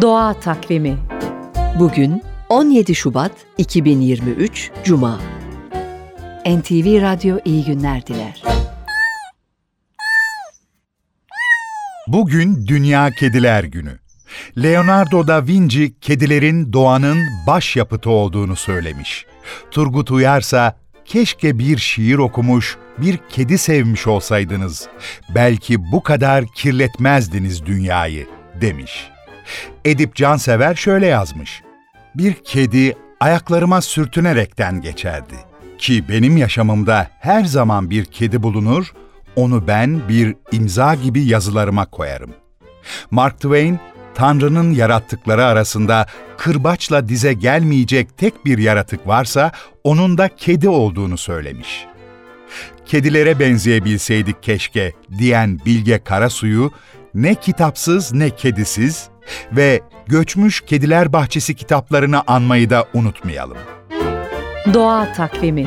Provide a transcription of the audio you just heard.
Doğa Takvimi Bugün 17 Şubat 2023 Cuma. NTV Radyo iyi günler diler. Bugün Dünya Kediler Günü. Leonardo da Vinci kedilerin doğanın başyapıtı olduğunu söylemiş. Turgut Uyarsa keşke bir şiir okumuş, bir kedi sevmiş olsaydınız. Belki bu kadar kirletmezdiniz dünyayı demiş. Edip Cansever şöyle yazmış. Bir kedi ayaklarıma sürtünerekten geçerdi. Ki benim yaşamımda her zaman bir kedi bulunur, onu ben bir imza gibi yazılarıma koyarım. Mark Twain, Tanrı'nın yarattıkları arasında kırbaçla dize gelmeyecek tek bir yaratık varsa onun da kedi olduğunu söylemiş. Kedilere benzeyebilseydik keşke diyen Bilge Karasu'yu ne kitapsız ne kedisiz ve Göçmüş Kediler Bahçesi kitaplarını anmayı da unutmayalım. Doğa Takvimi